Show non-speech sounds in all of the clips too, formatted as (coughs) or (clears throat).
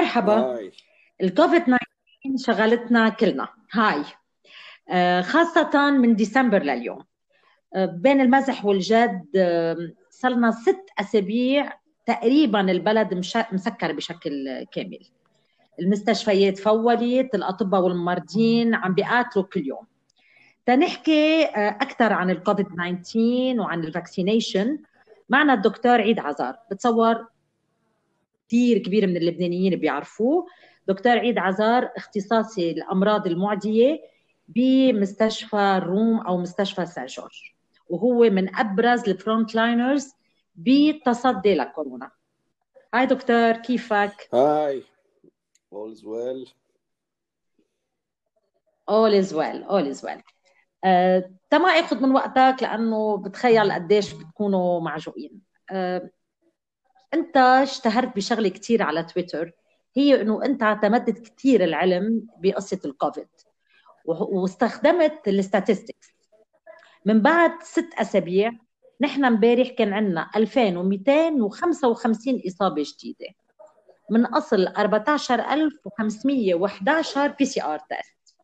مرحبا. Hi. ال COVID 19 شغلتنا كلنا. Hi. آه، خاصة من ديسمبر لليوم. آه، بين المزح والجد آه، صرنا ست أسابيع تقريبا البلد مسكر بشكل كامل. المستشفيات full الأطباء والممرضين عم بيقاتلوا كل يوم. تنحكي أكثر عن الكوفيد 19 وعن ال vaccination معنا الدكتور عيد عزار. بتصور كثير كبير من اللبنانيين بيعرفوه. دكتور عيد عزار اختصاصي الامراض المعدية بمستشفى الروم أو مستشفى سان جورج وهو من أبرز ال front liners بالتصدي لكورونا. Hi دكتور كيفك؟ Hi. All is well. All is well. All is well. تما آخذ من وقتك لأنه بتخيل قديش بتكونوا معجوقين. أه، أنت اشتهرت بشغلة كثير على تويتر هي إنه أنت اعتمدت كثير العلم بقصة الكوفيد واستخدمت ال statistics من بعد ست أسابيع نحن امبارح كان عندنا 2255 إصابة جديده من أصل 14511 PCR test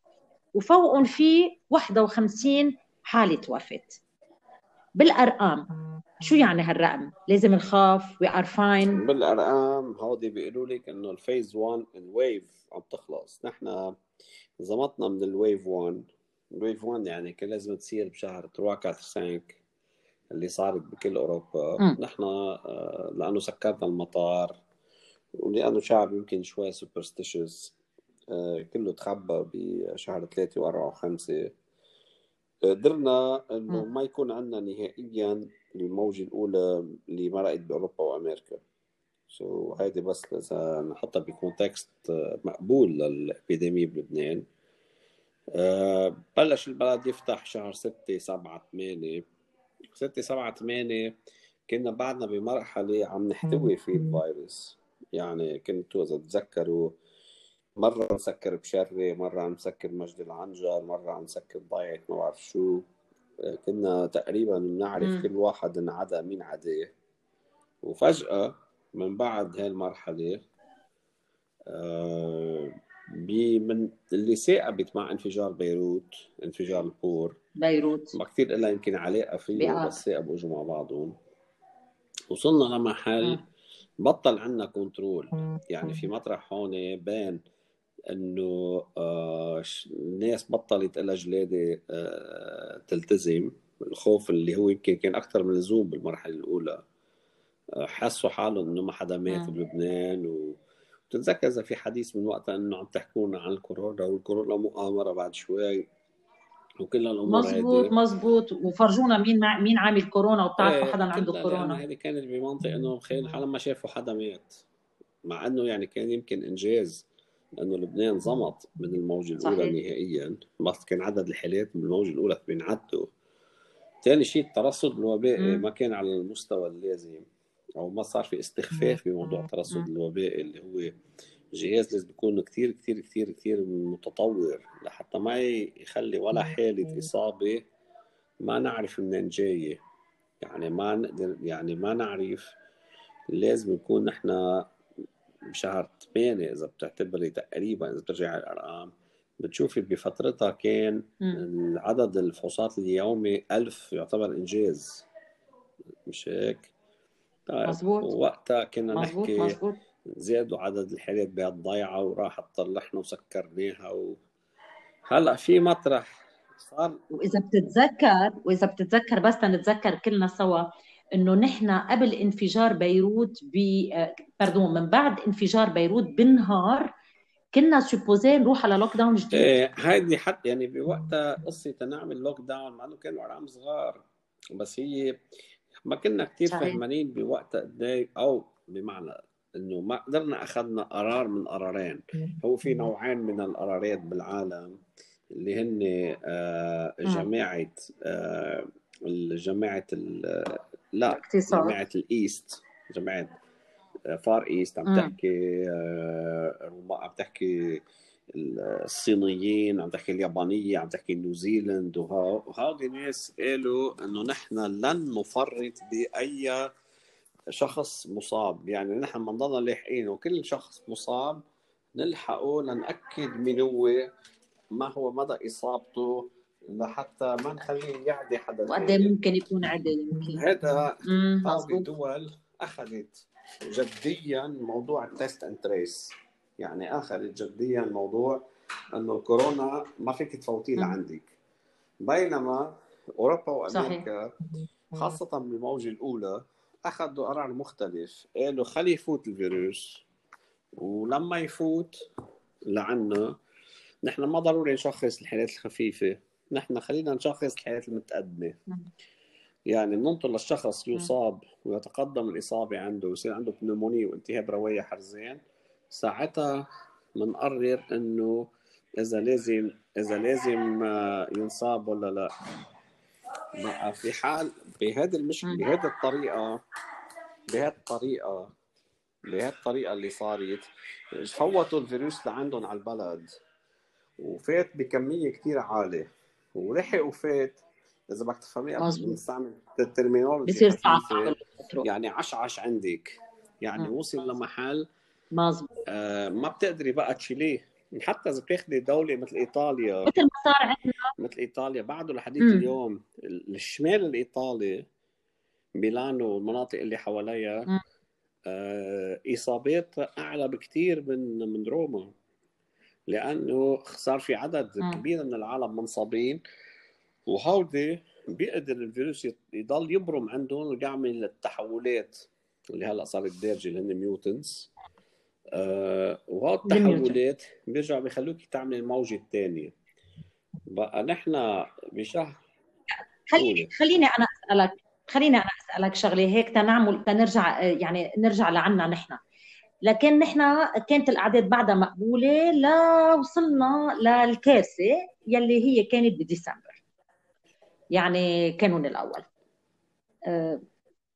وفوقهم في 51 حالة وفاة. بالأرقام. شو يعني هالرقم؟ لازم نخاف we are fine بالأرقام هودي بيقولوا لك إنه ال phase 1 ال wave عم تخلص. نحن زمطنا من ال wave 1 ال wave 1 يعني كان لازم تصير بشهر 3 4 5 اللي صارت بكل أوروبا. نحن آه، لأنه سكرنا المطار ولأنه شعب يمكن شوي superstitious كله تخبى بشهر ثلاثة وأربعة وخمسة. قدرنا إنه. ما يكون عندنا نهائيا الموجة الأولى اللي مرقت بأوروبا وأمريكا. so so, هيدي بس إذا نحطها ب context مقبول لل épidémie بلبنان. آه، بلش البلد يفتح شهر ستة سبعة ثمانية ستة سبعة ثمانية كنا بعدنا بمرحلة عم نحتوي فيه الفيروس. يعني كنتوا إذا تتذكروا مرة نسكر بشري مرة عم نسكر مجد العنجر مرة عم نسكر ضيعة ما بعرف شو. كنا تقريبا بنعرف. كل واحد انعدى مين عداه وفجأة من بعد هاي المرحلة آه، بي- من اللي ساقبت مع انفجار بيروت انفجار ال port. بيروت. ما كثير لها يمكن علاقة فيه بيعرف. بس ساقبوا اجوا مع بعضهم. وصلنا لمحل. بطل عندنا كنترول. يعني في مطرح هون بين إنه آه، الناس بطلت لها جلادة آه، تلتزم. الخوف اللي هو يمكن كان أكثر من اللزوم بالمرحلة الأولى. آه، حسوا حالهم إنه ما حدا مات. بلبنان و بتتذكر إذا في حديث من وقتها إنه عم تحكونا عن الكورونا والكورونا مؤامرة بعد شوي وكل هالأمور مزبوط هيدي مزبوط وفرجونا مين مع مين عامل كورونا وبتعرفوا إيه حدا عنده كورونا. هذه كانت بمنطق إنه خير حالا ما شافوا حدا مات. مع إنه يعني كان يمكن إنجاز. انه لبنان زمط من الموجة الأولى صحيح. نهائيا. بس كان عدد الحالات بالموجه الأولى بينعدوا. ثاني شيء الترصد الوبائي. ما كان على المستوى اللازم أو ما صار في استخفاف بموضوع الترصد. الوبائي اللي هو جهاز لازم يكون كثير كثير كثير كثير متطور لحتى ما يخلي ولا حالة إصابة ما نعرف منين جاية. يعني ما نقدر يعني ما نعرف لازم نكون نحن بشهر 8 إذا بتعتبري تقريبا إذا بترجعي على الأرقام بتشوفي بفترتها كان. عدد الفحوصات اليومي ألف يعتبر إنجاز مش هيك؟ طيب مزبوط. وقتها كنا مزبوط نحكي مزبوط زادوا عدد الحالات بهالضيعة وراحت طلعنا وسكرناها و... هلأ في مطرح صار وإذا بتتذكر وإذا بتتذكر بس نتذكر كلنا سوا إنه نحن قبل انفجار بيروت ب آه، pardon من بعد انفجار بيروت بنهار كنا supposés نروح على lockdown جديد إيه هيدي حتى يعني بوقتها قصة نعمل lockdown مع انه كانوا ارقام صغار بس هي ما كنا كثير. فهمانين بوقتها قد إيه- أو بمعنى إنه ما قدرنا أخذنا قرار من قرارين هو في نوعين من القرارات بالعالم اللي هن آه، مم. آه، لا الاقتصاد. جماعة ال East جماعة Far East عم. تحكي آه، عم تحكي الصينيين عم تحكي اليابانية عم تحكي نيوزيلند وهذه ناس قالوا إنه نحن لن نفرط بأي شخص مصاب يعني نحن بنضلنا لاحقين وكل شخص مصاب نلحقه لنأكد من هو ما هو مدى إصابته لحتى ما نخليه يعدي حدا وقد ممكن يكون عدى يمكن. هذا بعض الدول أخذت جديا موضوع ال test and trace يعني أخذت جديا موضوع إنه الكورونا ما فيك تفوتيه لعندك بينما أوروبا وأمريكا. خاصة بالموجه الأولى أخذوا قرار مختلف. قالوا خلي يفوت الفيروس ولما يفوت لعنا نحن ما ضروري نشخص الحالات الخفيفة. نحن خلينا نشخص الحالات المتقدمة. يعني بننطر للشخص يصاب ويتقدم الإصابة عنده ويصير عنده بنومونيا والتهاب رواية حرزين. ساعتها بنقرر إنه إذا لازم إذا لازم آه، ينصاب ولا لا. بقى في حال بهذه المشكلة بهذه الطريقة بهذه الطريقة بهذه الطريقة اللي صارت فوتوا الفيروس لعندهم على البلد. وفات بكمية كثير عالية. ولحق وفات. اذا بدك تفهمي بنستعمل الترمينولوجي بصير صعب يعني عشعش عندك. يعني وصل لمحل مظبوط. آه ما بتقدري بقى تشيليه. حتى إذا بتاخذي دولة مثل إيطاليا. مثل ما صار عندنا. مثل إيطاليا. بعده لحديث اليوم الشمال الإيطالي ميلانو والمناطق اللي حواليها آه إصابات أعلى بكثير من من روما. لأنه صار في عدد م. كبير من العالم منصابين وهودي بيقدر الفيروس يضل يبرم عندهم ويعمل التحولات اللي هلأ صارت دارجه اللي هن ميوتنس آه وهذه التحولات بيرجعوا بيخلوك تعمل الموجة الثانية بقى نحن بشهر خليني خليني أنا اسالك خليني أنا أسألك شغلة هيك تنعمل تنرجع يعني نرجع لعنا نحن. لكن نحن كانت الأعداد بعدها مقبولة لوصلنا للكارثة يلي هي كانت بديسمبر. يعني كانون الأول. آه،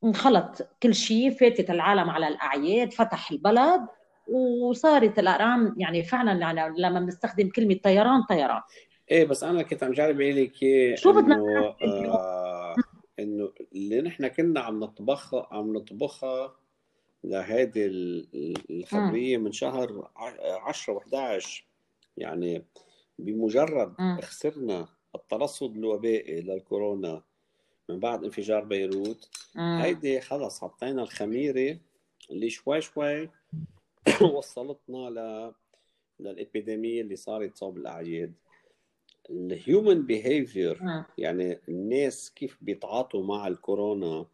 انخلط كل شيء فاتت العالم على الأعياد فتح البلد وصارت الارقام يعني فعلا يعني لما بنستخدم كلمة طيران طيران. إيه بس أنا كنت عم جرب أقول لك شو بدنا إنه آه إنه اللي نحن كنا عم نطبخها عم نطبخها لهيدي الخبريه من شهر 10 و11 يعني بمجرد م. خسرنا الترصد الوبائي للكورونا من بعد انفجار بيروت هيدي خلص حطينا الخميرة اللي شوي شوي (coughs) وصلتنا ل لل épidémie اللي صارت صوب الأعياد. ال human behavior يعني الناس كيف بيتعاطوا مع الكورونا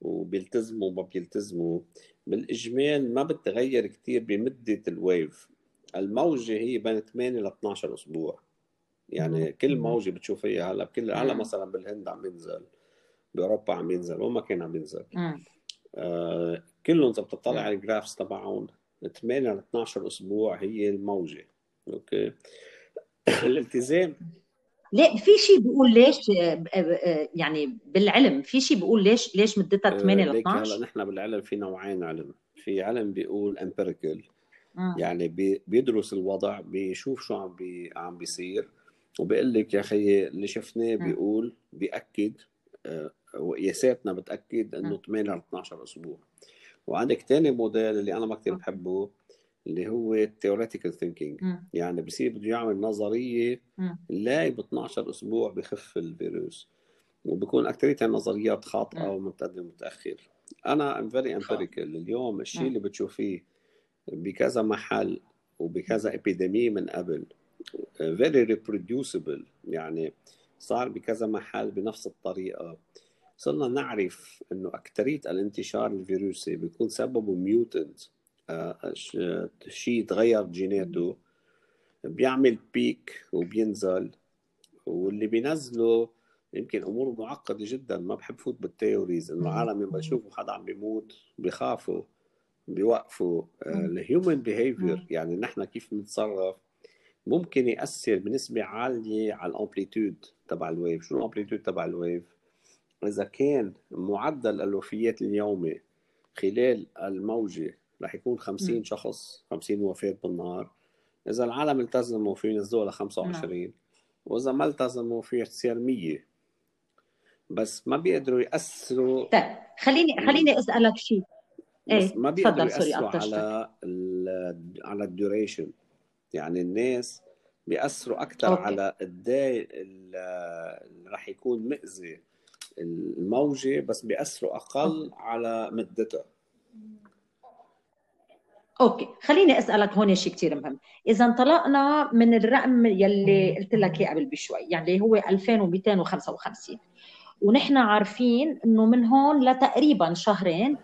وبيلتزموا وما بيلتزموا. بالإجمال ما بتغير كثير بمدة ال wave الموجة هي بين 8 ل 12 أسبوع. يعني كل موجة بتشوفيها هلا بكل هلا مثلا بالهند عم ينزل بأوروبا عم ينزل وما كان عم ينزل آه كلهم إذا بتطلع على ال graphs تبعهم 8 ل 12 أسبوع هي الموجة. أوكي؟ (coughs) الالتزام ليه في شيء بيقول ليش آه، آه، يعني بالعلم في شيء بيقول ليش ليش مدتها 8 ل 12 هلا نحن بالعلم في نوعين علم. في علم بيقول empirical يعني بيدرس الوضع بيشوف شو عم بي عم بيصير. وبيقول لك يا خيي اللي شفناه بيقول بيأكد آه، وقياساتنا بتأكد إنه 8 ل 12 أسبوع وعندك ثاني موديل اللي أنا ما كثير بحبه اللي هو ال theoretical thinking يعني بصير بده يعمل نظرية لا ب 12 أسبوع بخف الفيروس. وبكون اكثريتها نظريات خاطئة ومتقدم متاخر أنا am very empirical اليوم الشيء اللي بتشوفيه بكذا محل وبكذا épidémie من قبل very reproducible يعني صار بكذا محل بنفس الطريقة. صرنا نعرف إنه اكثريه الانتشار الفيروسي بيكون سببه mutant شيء تغير جيناته بيعمل peak وبينزل واللي بينزله يمكن امور معقدة جدا ما بحب فوت بال theories إنه العالم لما يشوفوا حدا عم بيموت بيخافوا بيوقفوا. ال human آه، behavior يعني نحن كيف بنتصرف ممكن يأثر بنسبة عالية على ال amplitude تبع ال wave شو ال amplitude تبع ال wave إذا كان معدل الوفيات اليومي خلال الموجة رح يكون 50 شخص 50 وفاه بالنهار. إذا العالم التزموا في ينزلوها ل 25 وإذا ما التزموا في تصير 100 بس ما بيقدروا يأثروا. طيب خليني خليني أسألك شيء. إيه ما بيقدروا يأثروا على ال على ال duration يعني الناس بيأثروا أكثر أوكي. على قد راح يكون مأذي الموجة بس بيأثروا أقل. على مدتها. أوكي خليني أسألك هون شيء كثير مهم. إذا انطلقنا من الرقم يلي قلت لك إياه قبل بشوي يعني هو 2255 ونحن عارفين إنه من هون لتقريبا شهرين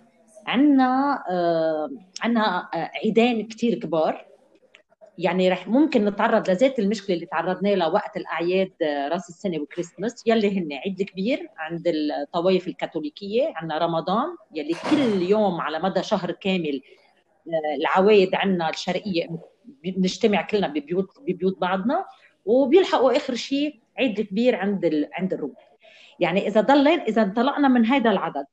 عندنا آه عندنا آه عيدين كثير كبار. يعني رح ممكن نتعرض لذات المشكلة اللي تعرضنا لها وقت الأعياد آه، رأس السنة وكريسماس. يلي هن عيد كبير عند الطوائف الكاثوليكية عندنا رمضان يلي كل يوم على مدى شهر كامل العوايد عندنا الشرقية بنجتمع كلنا ببيوت ببيوت بعضنا وبيلحقوا آخر شيء عيد كبير عند ال... عند الروم. يعني إذا ضلين إذا انطلقنا من هذا العدد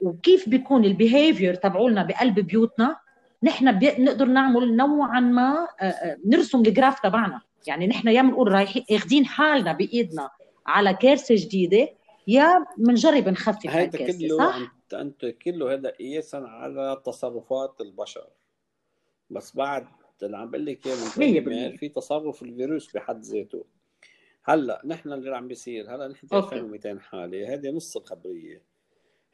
وكيف بيكون ال behavior تبعولنا بقلب بيوتنا نحن بنقدر نعمل نوعا ما آه، آه، نرسم ال graph تبعنا. يعني نحن يا بنقول رايحين أخذين حالنا بإيدنا على كارثة جديدة يا بنجرب نخفف هذا كله صح؟ انت كله هذا قياسا على تصرفات البشر. بس بعد اللي عم بقول لك إياه في تصرف الفيروس بحد ذاته. هلأ نحن اللي عم بيصير هلأ نحن 2200 حالة هذه نص الخبرية.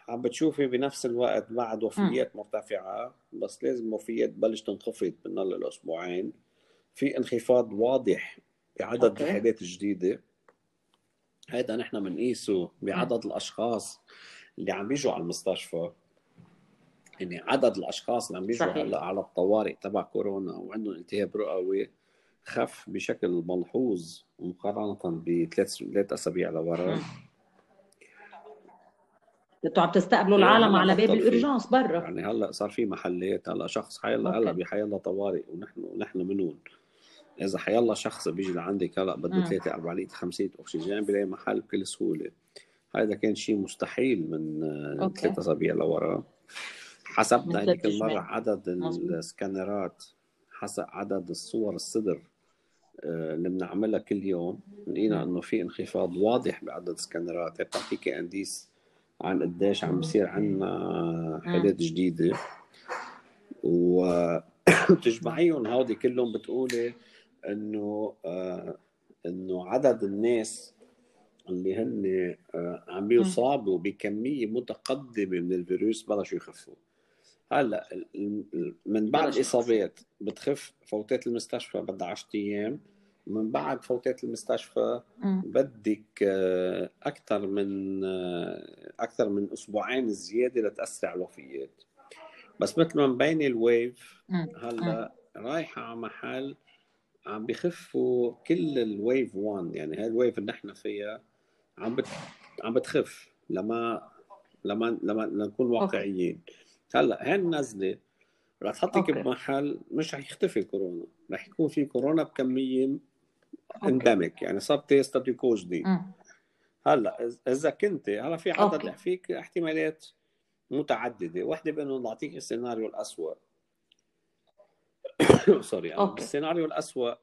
عم بتشوفي بنفس الوقت بعد وفيات مرتفعة بس لازم وفيات تبلش تنخفض من لأسبوعين. في انخفاض واضح بعدد الحالات الجديدة. هذا نحن بنقيسه بعدد الأشخاص اللي عم بيجوا على المستشفى. يعني عدد الأشخاص اللي عم بيجوا هلا على الطوارئ تبع كورونا وعندهم التهاب رئوي خف بشكل ملحوظ مقارنة بثلاث ثلاث أسابيع لورا. أنتوا عم تستقبلوا العالم على باب الارجانس برا. يعني هلأ صار في محلات هلأ شخص حيلا هلأ بحيلا طوارئ ونحن ونحن منون إذا حيلا شخص بيجي لعندك هلا بده 3 4 لتر 5 أكسجين بلاقي محل بكل سهولة. هذا كان شيء مستحيل من ثلاث أسابيع لورا. حسبنا هذيك المرة عدد السكانرات حسب عدد الصور الصدر آه، اللي بنعملها كل يوم. لقينا إنه في انخفاض واضح بعدد السكانرات تعطيك انديس عن قديش عم بصير عندنا حالات جديدة. وتجمعيهم (coughs) هودي كلهم بتقولي إنه آه إنه عدد الناس اللي هن آه عم بيصابوا بكمية متقدمة من الفيروس بلشوا يخفوا. هلأ من بعد الاصابات بتخف فوتات المستشفى بدها 10 أيام من بعد فوتات المستشفى بدك آه، أكثر من أكثر من أسبوعين زيادة لتأسرع الوفيات. بس مثل ما مبين ال wave هلأ رايحة على محل عم بخفوا كل ال wave 1 يعني هاي ال wave اللي نحن فيها عم بت... عم بتخف لما لما لما نكون واقعيين. هلأ هاي النزله رح تحطك بمحل مش رح يختفي الكورونا رح يكون في كورونا بكمية endemic يعني صارت status quo جديد هلأ إذا كنت هلأ في عدد okay. فيك احتمالات متعددة. واحدة بانه نعطيك السيناريو الاسوء (coughs) sorry يعني السيناريو الاسوء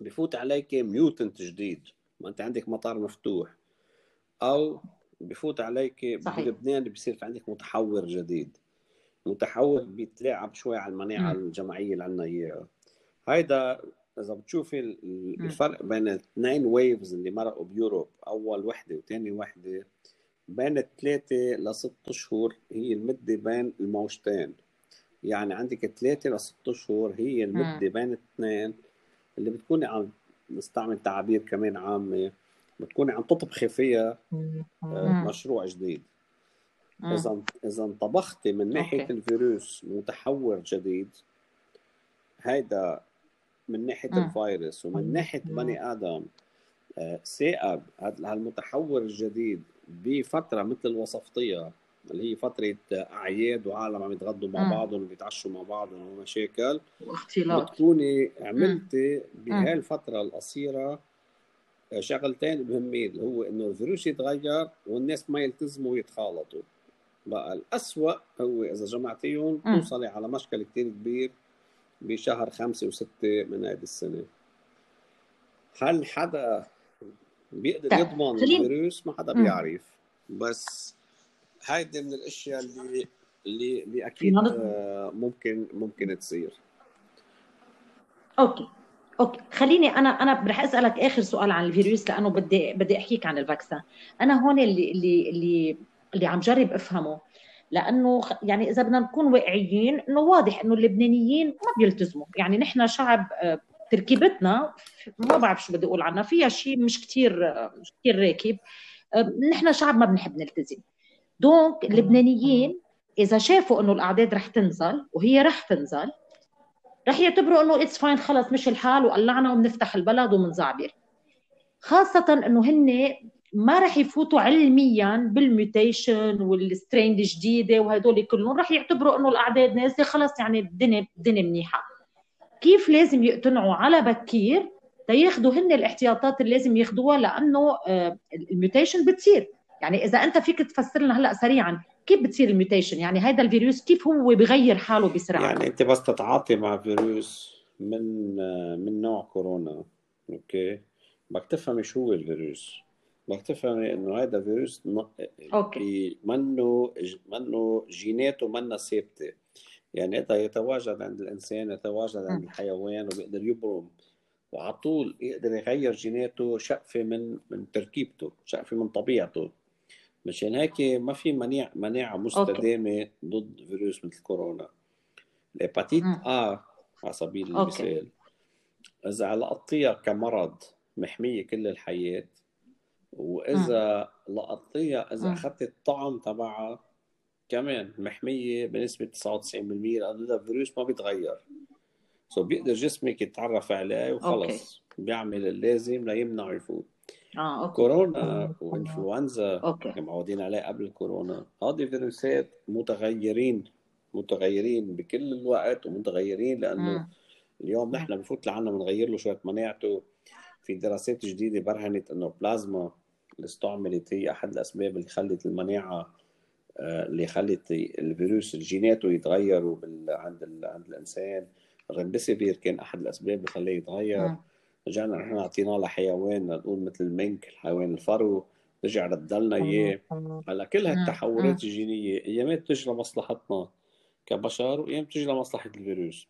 بفوت عليك mutant جديد ما أنت عندك مطار مفتوح أو بفوت عليك صحيح. بلبنان بصير في عندك متحور جديد. متحور بيتلاعب شوي على المناعة الجماعية اللي عندنا إياها. هيدا إذا بتشوفي الفرق بين الاثنين ويفز اللي مرقوا بيوروب أول وحدة وثاني وحدة بين ثلاثة لست أشهر هي المدة بين الموجتين. يعني عندك ثلاثة لست اشهر هي المدة بين الاثنين اللي بتكوني عم نستعمل تعابير كمان عامة بتكوني عم تطبخي فيها آه، مشروع جديد. إذا إذا انطبختي من ناحية أوكي. الفيروس متحور جديد هيدا من ناحية م. الفيروس ومن ناحية بني ثاقب آه، هالمتحور الجديد بفترة مثل وصفتيها اللي هي فترة أعياد وعالم عم يتغدوا مع بعضهم وبيتعشوا مع بعضهم ومشاكل واختلاط. بتكوني عملتي بهاي الفترة القصيرة شغلتين مهمين اللي هو إنه الفيروس يتغير والناس ما يلتزموا ويتخالطوا. بقى الأسوأ هو إذا جمعتيهم توصلي على مشكل كتير كبير بشهر خمسة وستة من هذه السنة. هل حدا بيقدر طيب. يضمن الفيروس؟ ما حدا بيعرف. بس هيدي من الأشياء اللي اللي اللي أكيد آه، ممكن ممكن تصير. okay. okay. خليني أنا أنا رح أسألك آخر سؤال عن الفيروس لأنه بدي بدي أحكيك عن ال vaccin أنا هون اللي اللي اللي اللي عم جرب أفهمه. لأنه يعني إذا بدنا نكون واقعيين إنه واضح إنه اللبنانيين ما بيلتزموا. يعني نحن شعب آه، تركيبتنا ما بعرف شو بدي أقول عنها. فيها شيء مش كثير آه، مش كثير راكب. نحن شعب ما بنحب نلتزم. donc اللبنانيين إذا شافوا إنه الأعداد رح تنزل وهي رح تنزل رح يعتبروا إنه it's fine خلص مش الحال وقلعنا وبنفتح البلد وبنزعبر خاصة إنه هن ما رح يفوتوا علميا بال mutation وال strain الجديدة وهدول كلهم رح يعتبروا إنه الأعداد نازلة خلص يعني الدنيا الدنيا منيحة. كيف لازم يقتنعوا على بكير؟ تياخذوا هن الاحتياطات اللي لازم ياخذوها لأنه آه، ال mutation بتصير. يعني إذا أنت فيك تفسر لنا هلأ سريعا كيف بتصير ال mutation؟ يعني هذا الفيروس كيف هو بغير حاله بسرعة؟ يعني أنت بس تتعاطي مع فيروس من من نوع كورونا okay؟ بدك تفهمي شو هو الفيروس. بدك تفهمي إنه هذا فيروس okay. منه منه جيناته منا ثابتة. يعني اذا يتواجد عند الإنسان يتواجد عند الحيوان وبيقدر يبرم. وعلى طول يقدر يغير جيناته شقفة من من تركيبته شقفة من طبيعته. مشان هيك ما في مناعة مناعة مستدامة ضد فيروس مثل كورونا. ال hépatite A على سبيل المثال. إذا لقطيها كمرض محمية كل الحياة وإذا لقطيها إذا أخذت الطعم تبعها كمان محمية بنسبة 99% لأنه هذا الفيروس ما بيتغير. so بيقدر جسمك يتعرف عليه وخلص. بيعمل اللازم ليمنع يفوت. آه okay. كورونا وإنفلونزا okay. معودين عليه قبل الكورونا. هذه فيروسات متغيرين متغيرين بكل الوقت ومتغيرين لأنه م. اليوم نحن بفوت لعنا بنغير له شوية مناعته. في دراسات جديدة برهنت إنه البلازما اللي استعملت هي أحد الأسباب اللي خلت المناعة آه، اللي خلت الفيروس جيناته يتغيروا عند عند الإنسان. الريمبيسيفير كان أحد الأسباب اللي خلاه يتغير. م. رجعنا نحن اعطيناه لحيوان نقول مثل المنك الحيوان الفرو رجع ردلنا إياه. هلا كل هالتحورات الجينية أيامات بتجي لمصلحتنا كبشر وأيام بتجي لمصلحه الفيروس.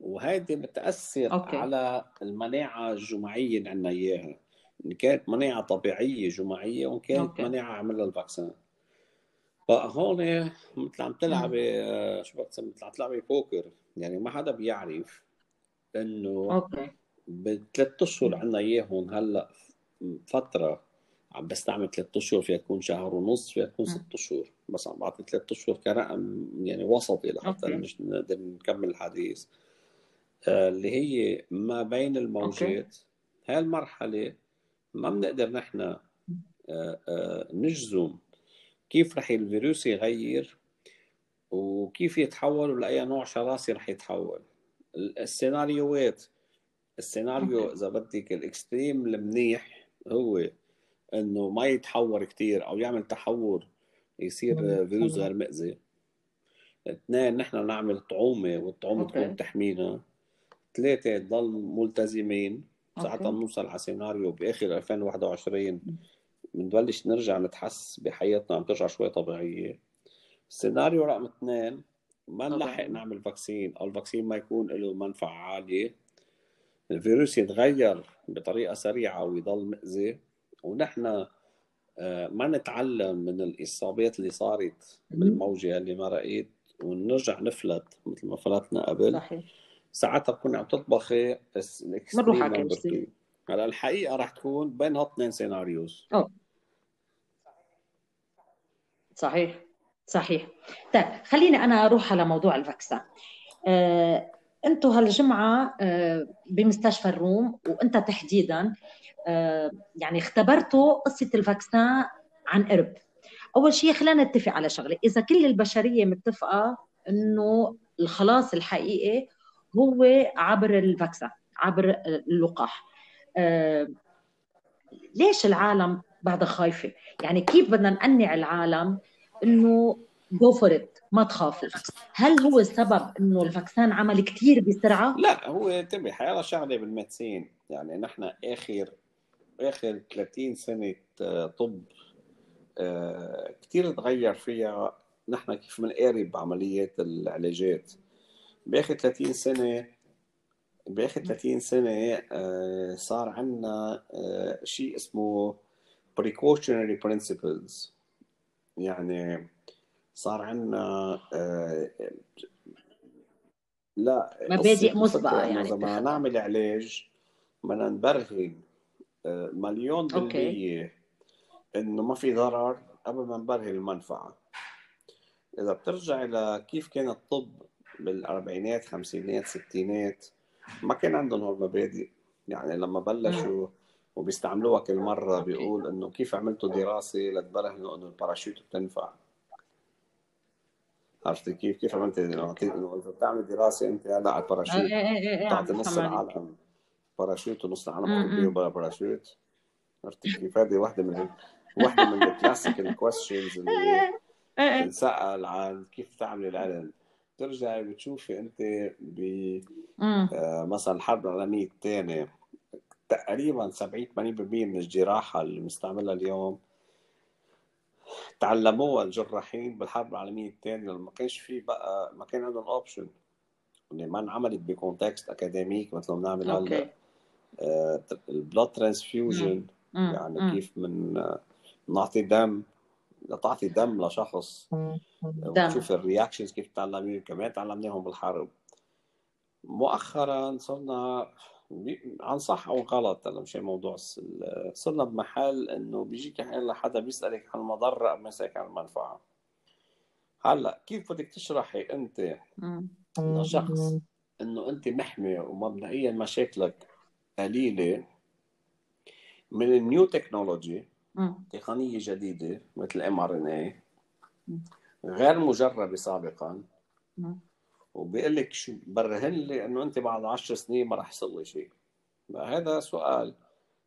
وهيدي بتأثر okay. على المناعة الجماعية اللي عندنا إياها. إن كانت مناعة طبيعية جماعية وإن كانت okay. مناعة عملها ال vaccine. فهون مثل عم تلعبي آه، شو بتسمي مثل عم تلعبي بوكر يعني ما حدا بيعرف إنه okay. بثلاث أشهر عندنا إياهم هلأ فترة عم بستعمل ثلاث أشهر فيها تكون شهر ونص فيها تكون ست أشهر. بس عم بعطي ثلاث أشهر كرقم يعني وسطي لحتى مش نقدر نكمل الحديث. آه اللي هي ما بين الموجات. هاي المرحلة ما بنقدر نحن آه آه نجزم كيف رح الفيروس يغير وكيف يتحول ولأي نوع شراسي رح يتحول. السيناريوهات السيناريو إذا بدك الإكستريم المنيح هو إنه ما يتحور كثير أو يعمل تحور يصير فيروس غير مأذي اثنين نحن نعمل طعومة والطعومه تكون تحمينا. ثلاثة تضل ملتزمين. ساعتها بنوصل على سيناريو بآخر 2021 بنبلش نرجع نتحس بحياتنا عم ترجع شوي طبيعية. السيناريو رقم اثنين ما نلحق نعمل vaccine. أو ال vaccine ما يكون له منفعة عالية. الفيروس يتغير بطريقة سريعة ويضل مأذي. ونحن آه، ما نتعلم من الإصابات اللي صارت بالموجة اللي مرقت ونرجع نفلت مثل ما فلتنا قبل. صحيح. ساعتها بكون عم تطبخي بنروح على هلا الحقيقة رح تكون بين هالاثنين scenarios أوه. صحيح. صحيح. طيب خليني أنا أروح على موضوع ال vaccin. آه، أنتم هالجمعة آه، بمستشفى الروم وانت تحديدا آه، يعني اختبرتوا قصة ال vaccin عن قرب. أول شيء خلينا نتفق على شغلة إذا كل البشرية متفقة إنه الخلاص الحقيقي هو عبر ال vaccin عبر اللقاح. آه، ليش العالم بعدها خايفة؟ يعني كيف بدنا نقنع العالم إنه go for it ما تخافوا هل هو السبب إنه ال vaccin عمل كثير بسرعة؟ لا هو انتبه حيلا شغلة بال medicine يعني نحن آخر آخر 30 سنة آه، طب آه، كثير تغير فيها. نحن كيف بنقارب بعمليات العلاجات. بآخر 30 سنة بآخر 30 سنة آه، صار عندنا شيء اسمه precautionary principles. يعني صار عندنا لا مبادئ مسبقه يعني. لما نعمل علاج بدنا نبرهن آه، مليون بالمية إنه ما في ضرر قبل ما نبرهن المنفعة. إذا بترجع إلى كيف كان الطب بالأربعينات خمسينات ستينات ما كان عندهم هالمبادئ يعني لما بلشوا وبيستعملوها كل مرة بيقول إنه كيف عملتوا دراسة لتبرهنوا إنه الباراشوت بتنفع. عرفتي كيف؟ كيف عملت انه إذا بتعمل دراسة أنت هلا على الباراشوت إيه، إيه، إيه، بتعطي نص العالم. باراشوت ونص العالم فيه بلا باراشوت. عرفتي كيف؟ هذه واحدة من واحدة من ال classical questions اللي (laughs) بتنسال عن كيف تعملي العلم. بترجعي بتشوفي أنت ب آه مثلا الحرب العالمية الثانية. تقريبا 70 80% من الجراحة اللي بنستعملها اليوم تعلموها الجراحين بالحرب العالمية الثانية لما ما كانش في بقى ما كان عندهم option يعني ما انعملت ب contexte académique مثل ما بنعمل هلأ. ال blood transfusion يعني مم. كيف من آه، نعطي دم. لتعطي دم لشخص. وتشوف الرياكشنز كيف تعلمين كمان تعلمناهم بالحرب. مؤخرا صرنا عن صح أو غلط هلا مش موضوع صرنا بمحل إنه بيجيك أحيانا حدا بيسألك عن المضره قبل ما يسالك عن المنفعه هلأ كيف بدك تشرحي أنت لشخص إنه أنت محمي ومبدئيا مشاكلك قليلة من ال new technology تقنية جديدة مثل mRNA غير مجربة سابقا وبيقول لك شو برهن لي إنه أنت بعد 10 سنين ما راح يصير لي شيء. هذا سؤال.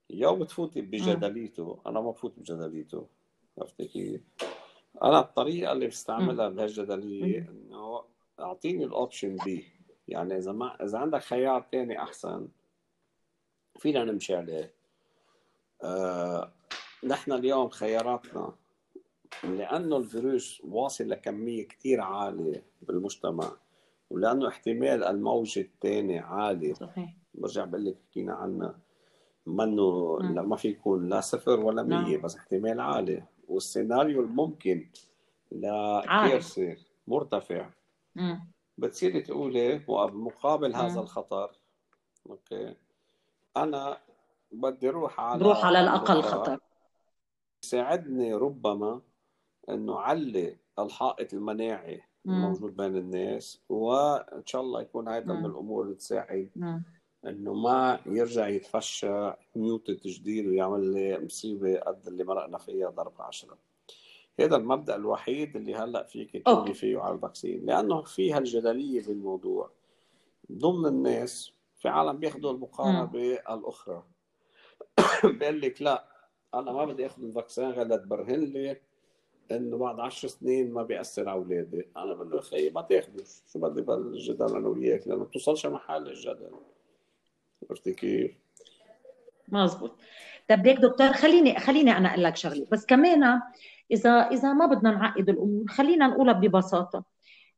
يا بتفوتي بجدليته. أنا ما بفوت بجدليته. عرفتي كيف؟ أنا الطريقة اللي بستعملها بهالجدلية إنه أعطيني ال option B يعني إذا ما إذا عندك خيار ثاني أحسن فينا نمشي عليه. آه نحن اليوم خياراتنا. لأنه الفيروس واصل لكمية كثير عالية بالمجتمع. ولأنه احتمال الموج الثاني عالي. صحيح. برجع بقول لك حكينا عنه منه لا ما في يكون لا صفر ولا 100 نعم. بس احتمال عالي. والسيناريو الممكن لكارثه مرتفع. مم. بتصيري تقولي مقابل هذا الخطر أوكي. أنا بدي أروح على روح على الأقل خطر يساعدني ربما إنه علي الحائط المناعي. الموجود بين الناس وإن شاء الله يكون هذا من الأمور اللي تساعد إنه ما يرجع يتفشى ميوتة جديد ويعمل لي مصيبة قد اللي مرقنا فيها ضربه عشرة. هذا المبدأ الوحيد اللي هلأ فيك تقولي فيه على ال vaccine لأنه في هالجدلية بالموضوع. ضمن الناس في عالم بياخذوا المقاربه الاخرى (coughs) بيقول لك لا أنا ما بدي أخذ ال vaccine غير لتبرهن لي. انه بعد عشر سنين ما بيأثر على أولادي. أنا بقول له أخي ما تاخذه شو بدي بالجدل أنا وياك؟ لأنه بتوصلش محل الجدل. عرفتي كيف؟ مزبوط. طب ليك دكتور خليني خليني أنا أقول لك شغلة. بس كمان اذا إذا ما بدنا نعقد الأمور خلينا نقولها ببساطة.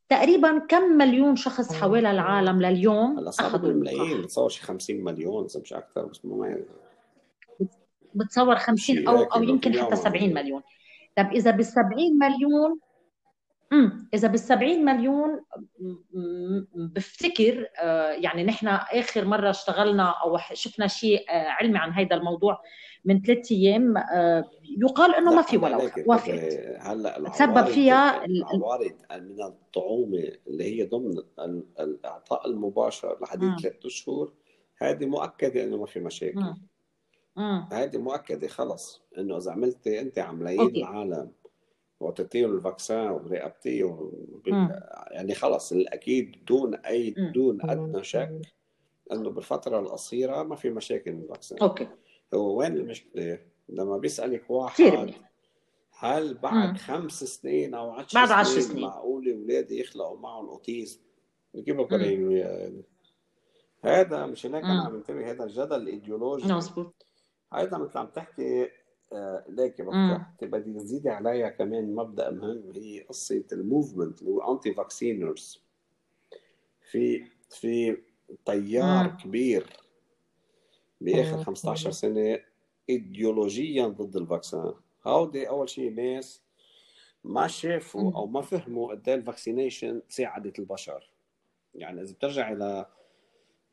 تقريبا كم مليون شخص حوالي العالم لليوم هلا صار ملايين. بتصور شي 50 مليون إذا مش أكثر بس ما بتصور 50 أو أو يمكن حتى 70 مليون. طب إذا بال 70 مليون امم إذا بال 70 مليون بفتكر آه، يعني نحن آخر مرة اشتغلنا أو شفنا شيء آه، علمي عن هذا الموضوع من ثلاث أيام آه، يقال إنه ما في ولا وافات هلأ تسبب فيها العوارض من الطعومة اللي هي ضمن الإعطاء المباشر لحديث ثلاث أشهر هذه مؤكدة إنه ما في مشاكل. هذه مؤكدة خلص إنه إذا عملتي انت عمليين العالم وتعطيه الفاكسان ورقبتيه يعني خلص الأكيد دون أي دون أدنى شك إنه بالفترة القصيرة ما في مشاكل من ال vaccin okay. هو وين المشكلة؟ لما بيسألك واحد هل بعد مم. خمس سنين أو عشر بعد عشر سنين, سنين. معقول أولادي يخلقوا معهم autism كيف بفكرين هذا مش هناك أنا عم انتبه هذا الجدل الايديولوجي مظبوط. أيضا مثل عم تحكي آه ليك بدك بدي تزيدي عليها كمان مبدأ مهم هي قصة ال movement اللي هو anti-vaxxers في في تيار مم. كبير بآخر 15 سنة ايديولوجيا ضد ال vaccine. هودي أول شيء ناس ما شافوا أو ما فهموا قد إيه ال vaccination ساعدت البشر. يعني إذا بترجع إلى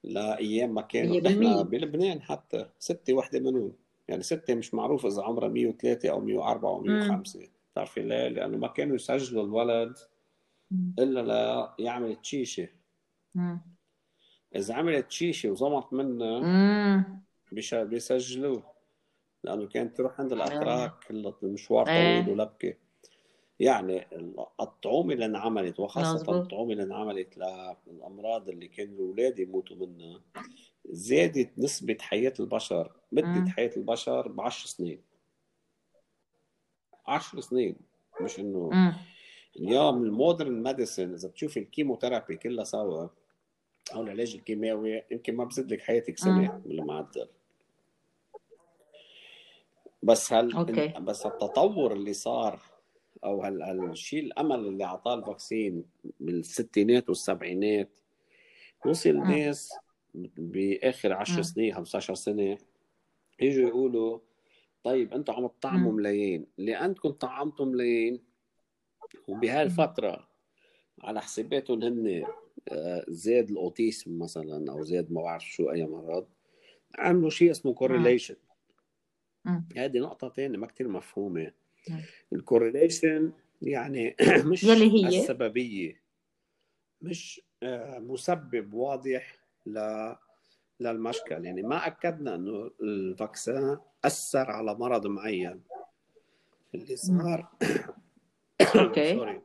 لايام ما كانوا. نحن بلبنان حتى ستة وحدة منهم يعني ستة مش معروف إذا عمرها 103 أو 104 أو 105 بتعرفي ليه؟ لأنه ما كانوا يسجلوا الولد إلا لا يعمل تشيشه إذا عملت تشيشه وزمط منها بيسجلوه. لأنه كانت تروح عند الأتراك المشوار طويل إيه. ولبكة. يعني الطعومه اللي انعملت وخاصة الطعومه اللي انعملت للأمراض اللي كانوا الاولاد يموتوا منها زادت نسبة حياة البشر مده حياة البشر ب 10 سنين. 10 سنين مش إنه اليوم ال modern medicine إذا بتشوف ال chemotherapy كلها سوا أو العلاج الكيماوي يمكن ما بزيد لك حياتك سنة بالمعدل بس هل okay. بس التطور اللي صار أو هالشيء الأمل اللي أعطاه ال vaccine بالستينات والسبعينات؟ وصل ناس بآخر 10 سنين 15 سنة يجوا يقولوا طيب أنتم عم تطعموا ملايين لانكم طعمتوا ملايين وبهالفتره على حساباتهم هن آه، زاد ال autism مثلا أو زاد ما بعرف شو أي مرض عملوا شيء اسمه correlation هذه نقطة ثانية ما كثير مفهومة. ال correlation يعني (clears throat) مش يلي هي؟ السببية مش آه، مسبب واضح ل للمشكل يعني ما أكدنا إنه ال vaccine أثر على مرض معين. اللي صار (coughs) (coughs) okay. Sorry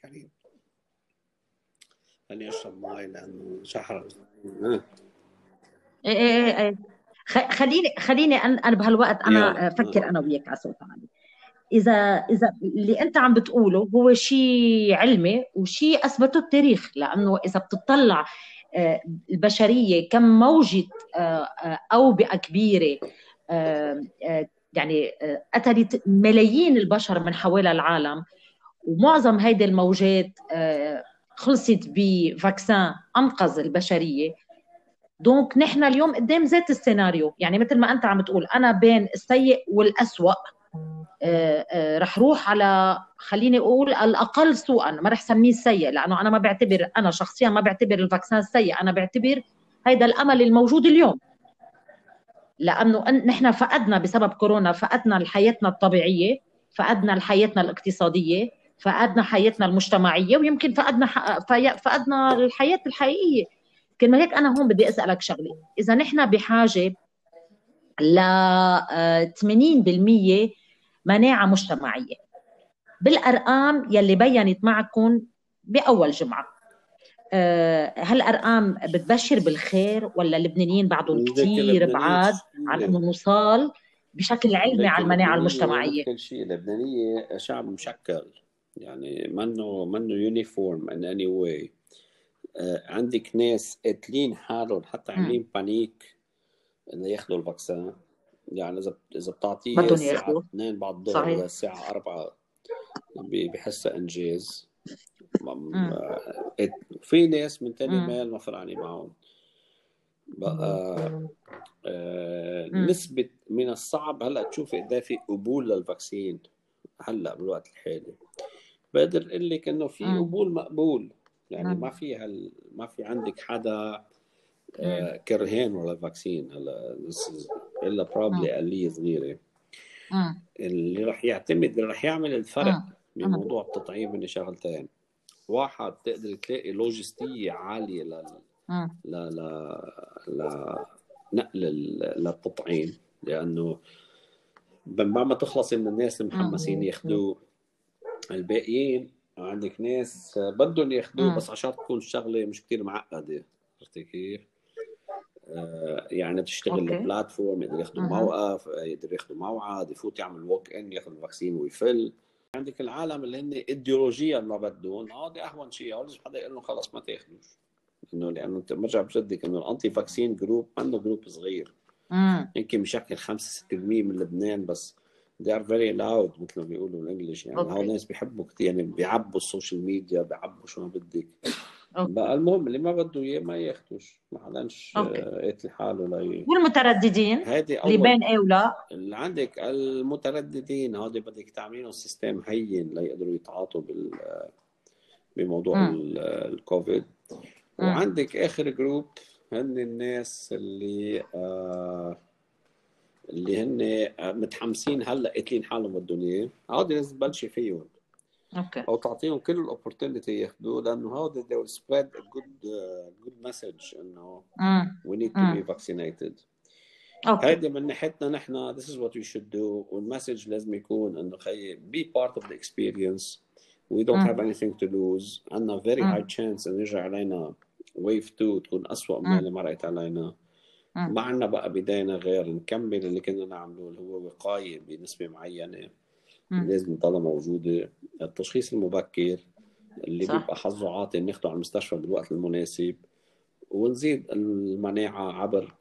كريم. خليني أشرب مي لأنه شحر إيه إيه إيه, إيه. خليني خليني أنا بهالوقت أنا أفكر أنا وياك على صوت عالي. إذا إذا اللي أنت عم بتقوله هو شيء علمي وشيء أثبته التاريخ لأنه إذا بتطلع آه، البشرية كم موجة آه، آه، أوبئة كبيرة يعني قتلت ملايين البشر من حوالي العالم ومعظم هيدي الموجات خلصت ب vaccin أنقذ البشرية. donc نحن اليوم قدام ذات السيناريو. يعني مثل ما أنت عم تقول أنا بين السيء والأسوأ. رح روح على خليني أقول الأقل سوءا. ما رح سميه سيء لأنه أنا ما بعتبر أنا شخصيا ما بعتبر ال vaccin سيء. أنا بعتبر هيدا الأمل الموجود اليوم. لأنه نحن فقدنا بسبب كورونا فقدنا حياتنا الطبيعية فقدنا حياتنا الاقتصادية فقدنا حياتنا المجتمعية ويمكن فقدنا فقدنا الحياة الحقيقية. كرمال هيك أنا هون بدي أسألك شغلة. إذا نحن بحاجة ل 80% مناعة مجتمعية. بالأرقام يلي بينت معكم بأول جمعة. آه، هالأرقام بتبشر بالخير ولا اللبنانيين بعدهم كثير بعاد عن إنه نوصل بشكل علمي على المناعة المجتمعية. كل شيء اللبنانية شعب مشكل. يعني منه منه uniform in any way عندك ناس قاتلين حالهم حتى عاملين panic إنه ياخذوا ال vaccine. يعني إذا إذا بتعطيه الساعة 2 بعد الظهر ولا الساعة 4 بحسها إنجاز. في ناس من تاني مال ما فرقاني معهم بقى آه نسبة من الصعب هلأ تشوفي قد في قبول لل vaccine هلأ بالوقت الحالي. بقدر أقول لك إنه في قبول مقبول. يعني ما في هال ما في عندك حدا آه كرهان ولا vaccine هلأ. إلا probably اقليه صغيره اللي راح يعتمد اللي راح يعمل الفرق بموضوع التطعيم من شغلتين واحد تقدر تلاقي لوجستيه عالية ل ل ل ل نقل للتطعيم. لأنه بعد ما تخلصي من الناس المحمسين ياخذوه الباقيين عندك ناس بدهم ياخذوه بس عشان تكون الشغلة مش كثير معقدة. عرفتي كيف؟ آه، يعني تشتغل ال platform يقدر ياخذوا موقف يقدر ياخذوا موعد يفوت يعمل walk-in ياخذ ال vaccine ويفل. عندك العالم اللي هن ايديولوجيا ما بدهم هذا أهون شيء لازم حدا يقول لهم خلص ما تاخذوش. إنه لأنه أنت برجع بجدك إنه ال anti-vaccine group منه group صغير. يمكن بشكل 5 6% من لبنان بس. They are very loud مثل ما بيقولوا بال English يعني هول الناس بيحبوا كثير يعني بيعبوا ال social media بيعبوا شو ما بدك. بقى المهم اللي ما بده إياه ما ياخذوش ما حداش قاتل حاله لا والمترددين؟ هذه اللي بين إيه ولا؟ اللي عندك المترددين هذا بدك تعملينهم system هين ليقدروا يتعاطوا بال بموضوع الكوفيد. وعندك آخر group هن الناس اللي آه اللي هن متحمسين هلأ قاتلين حالهم بدهم إياه. لازم تبلشي فيهم. okay. أو تعطيهم كل ال opportunity ياخذوه لأنه هودي they will spread a good uh, good message إنه we need to be vaccinated. okay. هيدي من ناحيتنا نحن this is what we should do وال message لازم يكون إنه خيي be part of the experience. We don't have anything to lose. عندنا very high chance إنه يرجع علينا wave 2 تكون أسوأ من اللي مرقت علينا. ما عندنا بقى بإيدينا غير نكمل اللي كنا نعمله اللي هو وقاية بنسبة معينة. لازم تضلها موجودة. التشخيص المبكر اللي صح. بيبقى حظه عاطي ناخده على المستشفى بالوقت المناسب ونزيد المناعة عبر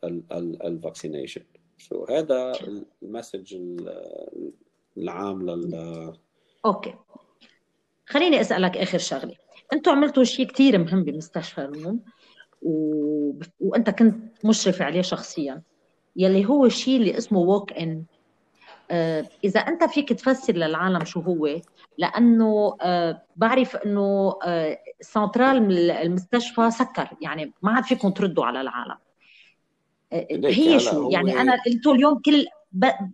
ال vaccination so هذا ال message العام لل okay. خليني أسألك آخر شغلة. أنتم عملتوا شيء كثير مهم بمستشفى الروم و... وأنت كنت مشرف عليه شخصيا. يلي هو الشيء اللي اسمه walk-in إذا أنت فيك تفسر للعالم شو هو لأنه آه بعرف إنه آه سنترال المستشفى سكر يعني ما عاد فيكم تردوا على العالم. آه هي شو؟ يعني أنا أنتم اليوم كل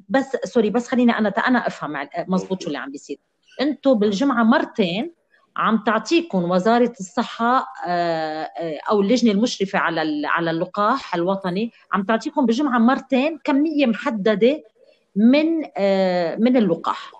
بس سوري بس خليني أنا أنا أفهم مزبوط شو اللي عم بيصير. أنتم بالجمعة مرتين عم تعطيكم وزارة الصحة آه، آه، أو اللجنة المشرفة على على اللقاح الوطني عم تعطيكم بجمعه مرتين كمية محددة من آه، من اللقاح.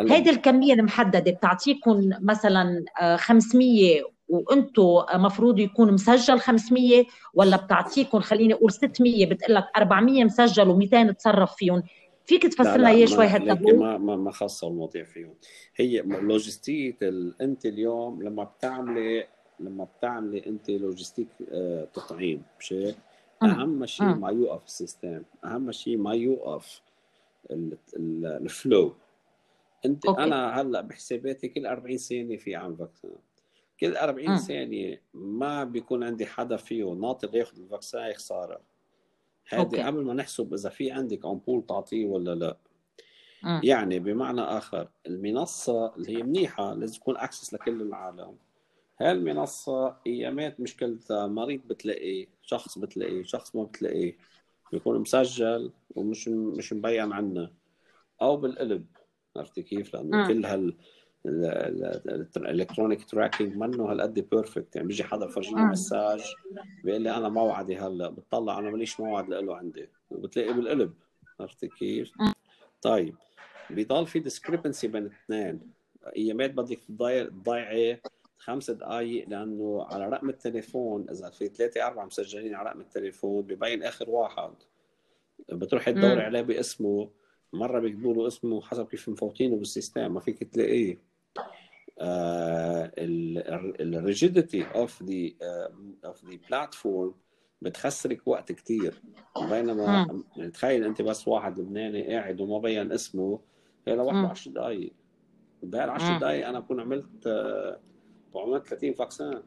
هيدي الكمية المحددة بتعطيكم مثلا 500 وأنتم مفروض يكون مسجل 500 ولا بتعطيكم خليني أقول 600 بتقول لك 400 مسجل و200 تصرف فيهم. فيك تفسر لنا اياه شوي هالتابلو ما ما ما خاصة المواضيع فيهم. هي لوجستيه أنت اليوم لما بتعملي لما بتعملي أنت logistic آه، تطعيم مش أهم شيء ما يوقف ال system أهم شيء ما يوقف. ال flow. انت okay. أنا هلأ بحساباتي كل 40 ثانية في عم vaccine كل 40 ثانية ما بيكون عندي حدا فيه ناطر ياخذ ال vaccine خساره هذه قبل ما نحسب إذا في عندك أمبول تعطيه ولا لا. م. يعني بمعنى آخر المنصة اللي هي منيحة لازم تكون access لكل العالم. هاي المنصه ايامات مشكلتها مريض بتلاقيه شخص بتلاقيه شخص ما بتلاقيه. بيكون مسجل ومش مش مبين عنا أو بالقلب عرفتي كيف؟ لأنه م. كل هال ال electronic tracking منه هالقد perfect يعني بيجي حدا فرجيني message بيقول لي أنا موعدي هلأ بتطلع أنا ماليش موعد له عندي وبتلاقي بالقلب عرفتي كيف؟ طيب بيضل في discrepancy بين الاثنين ايامات بدك تضيعي خمس دقائق لأنه على رقم التليفون إذا في ثلاثة أربعة مسجلين على رقم التليفون ببين آخر واحد. بتروحي تدوري عليه باسمه مرة بيكتبوا له اسمه حسب كيف مفوتينه بال system ما فيك تلاقيه. ال rigidity of the of the platform بتخسرك وقت كثير بينما يعني تخيل أنت بس واحد لبناني قاعد وما بين اسمه هي لوحده 10 دقائق بهال 10 دقائق أنا بكون عملت وعملت 30 vaccin.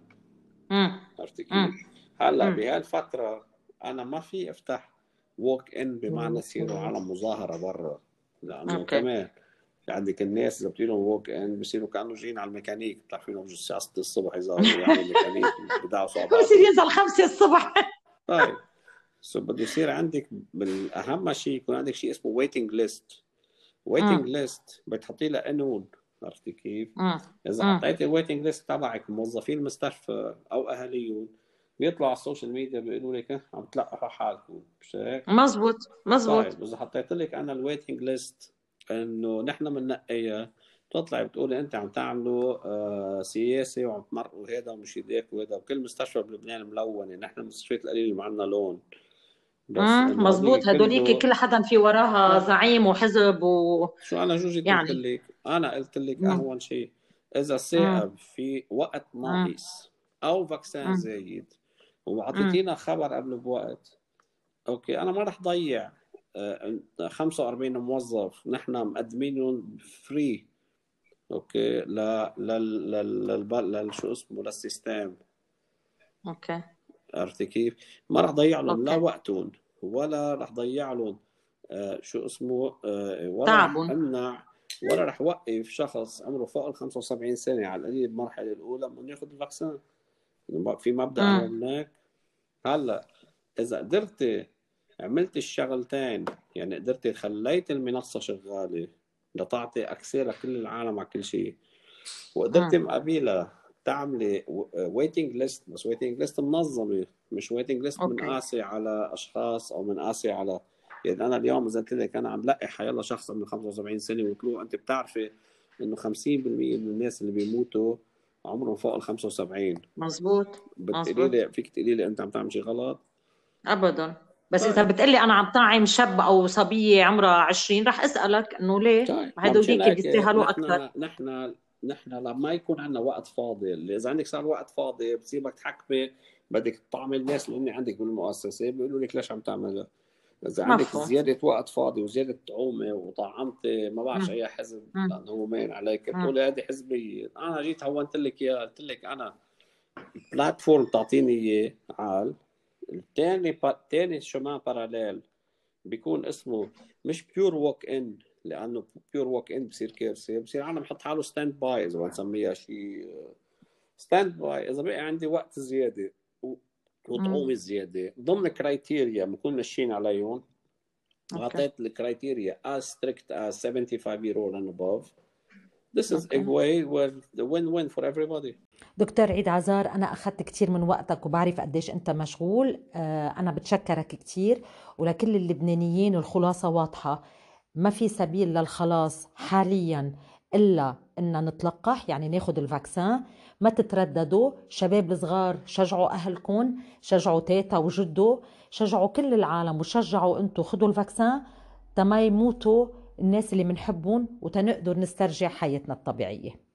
عرفتي كيف؟ هلا بهالفتره أنا ما في أفتح walk-in بمعنى يصيروا على مظاهرة برا لأنه okay. كمان عندك الناس إذا بتقول لهم walk-in بصيروا كانوا جايين على الميكانيك بتعرفين لهم الساعة 6 الصبح يظهروا يعني الميكانيك بدعسوا على بصير ينزل 5 الصبح. طيب. so بده يصير عندك بالأهم شيء يكون عندك شيء اسمه waiting list waiting list بتحطي لها قانون عرفتي كيف؟ إذا حطيتي ال waiting list تبعك موظفين المستشفى أو اهاليهم بيطلعوا على ال social media بيقولوا لك عم تلقحوا حالكم. مش هيك؟ مزبوط مزبوط. طيب اذا حطيت لك أنا ال waiting list إنه نحن بننقيها بتطلعي بتقولي أنت عم تعملوا آه سياسة وعم تمرقوا هذا ومش هيك وهذا وكل مستشفى بلبنان ملونة نحن المستشفيات القليله اللي معنا لون. بس مزبوط هدوليك كل حدا في وراها زعيم وحزب و شو أنا جوجي يعني. قلت لك؟ أنا قلت لك اهون شيء إذا صائب في وقت ناقص أو vaccine زايد وأعطيتينا خبر قبل بوقت. okay أنا ما رح ضيع 45 آه، موظف نحن مقدمينهم free okay ل ل ل شو اسمه لل system. okay. عرفتي كيف؟ ما رح ضيع لهم لا وقتهم ولا رح ضيع لهم آه شو اسمه آه ولا تعبون أمنع ولا رح وقف شخص عمره فوق ال 75 سنة على القليل بالمرحله الأولى من ياخذ الفاكسين. في مبدأ هناك هلأ إذا قدرتي عملت الشغلتين يعني قدرتي خليت المنصة شغالة لتعطي اكسي لكل العالم على كل شيء وقدرتي مقابلها تعملي waiting list بس waiting list منظمة مش waiting list منقايه على أشخاص أو منقايه على يعني أنا اليوم إذا قلت لك أنا عم نقي حيلا شخص عنده 75 سنة وطلوع أنت بتعرفي إنه 50% من الناس اللي بيموتوا عمرهم فوق ال 75 مزبوط بتقولي لي فيك تقولي لي أنت عم تعمل شيء غلط؟ ابدا بس طيب. إذا بتقلي أنا عم طعم شاب أو صبية عمرها 20 رح أسألك إنه ليه؟ طيب. هدوليك بيستاهلوا أكثر نحن نحن لما يكون عندنا وقت فاضي. إذا عندك صار وقت فاضي بتصيبك تحكمي بدك تطعمي الناس اللي عندك بالمؤسسة بيقولوا لك ليش عم تعملها. إذا عندك مفهوم. زيادة وقت فاضي وزيادة طعومة وطعمت ما بعرف اي حزب لأنه هو مين عليك. بتقولي هذه حزبيه أنا جيت هونت لك إياها قلت لك أنا بلاتفورم تعطيني إياه عال. الثاني الثاني شمان باراليل بيكون اسمه مش pure walk in لأنه pure walk in بصير كارثه بصير عالم يحط حاله standby اذا بنسميها شيء. standby إذا بقي عندي وقت زيادة وطعومة زيادة ضمن criteria بنكون ماشيين عليهم أعطيت ال criteria as strict as 75 year old and above. This is okay. a way where the win-win for everybody. دكتور عيد عزار أنا أخذت كثير من وقتك وبعرف قديش أنت مشغول. آه، أنا بتشكرك كثير ولكل اللبنانيين الخلاصة واضحة. ما في سبيل للخلاص حاليا إلا إن نتلقح يعني ناخد ال vaccin ما تترددوا. شباب الصغار شجعوا أهلكم شجعوا تيتا وجدو شجعوا كل العالم وشجعوا أنتوا خدوا ال vaccin. تما يموتوا الناس اللي بنحبهم وتنقدر نسترجع حياتنا الطبيعية.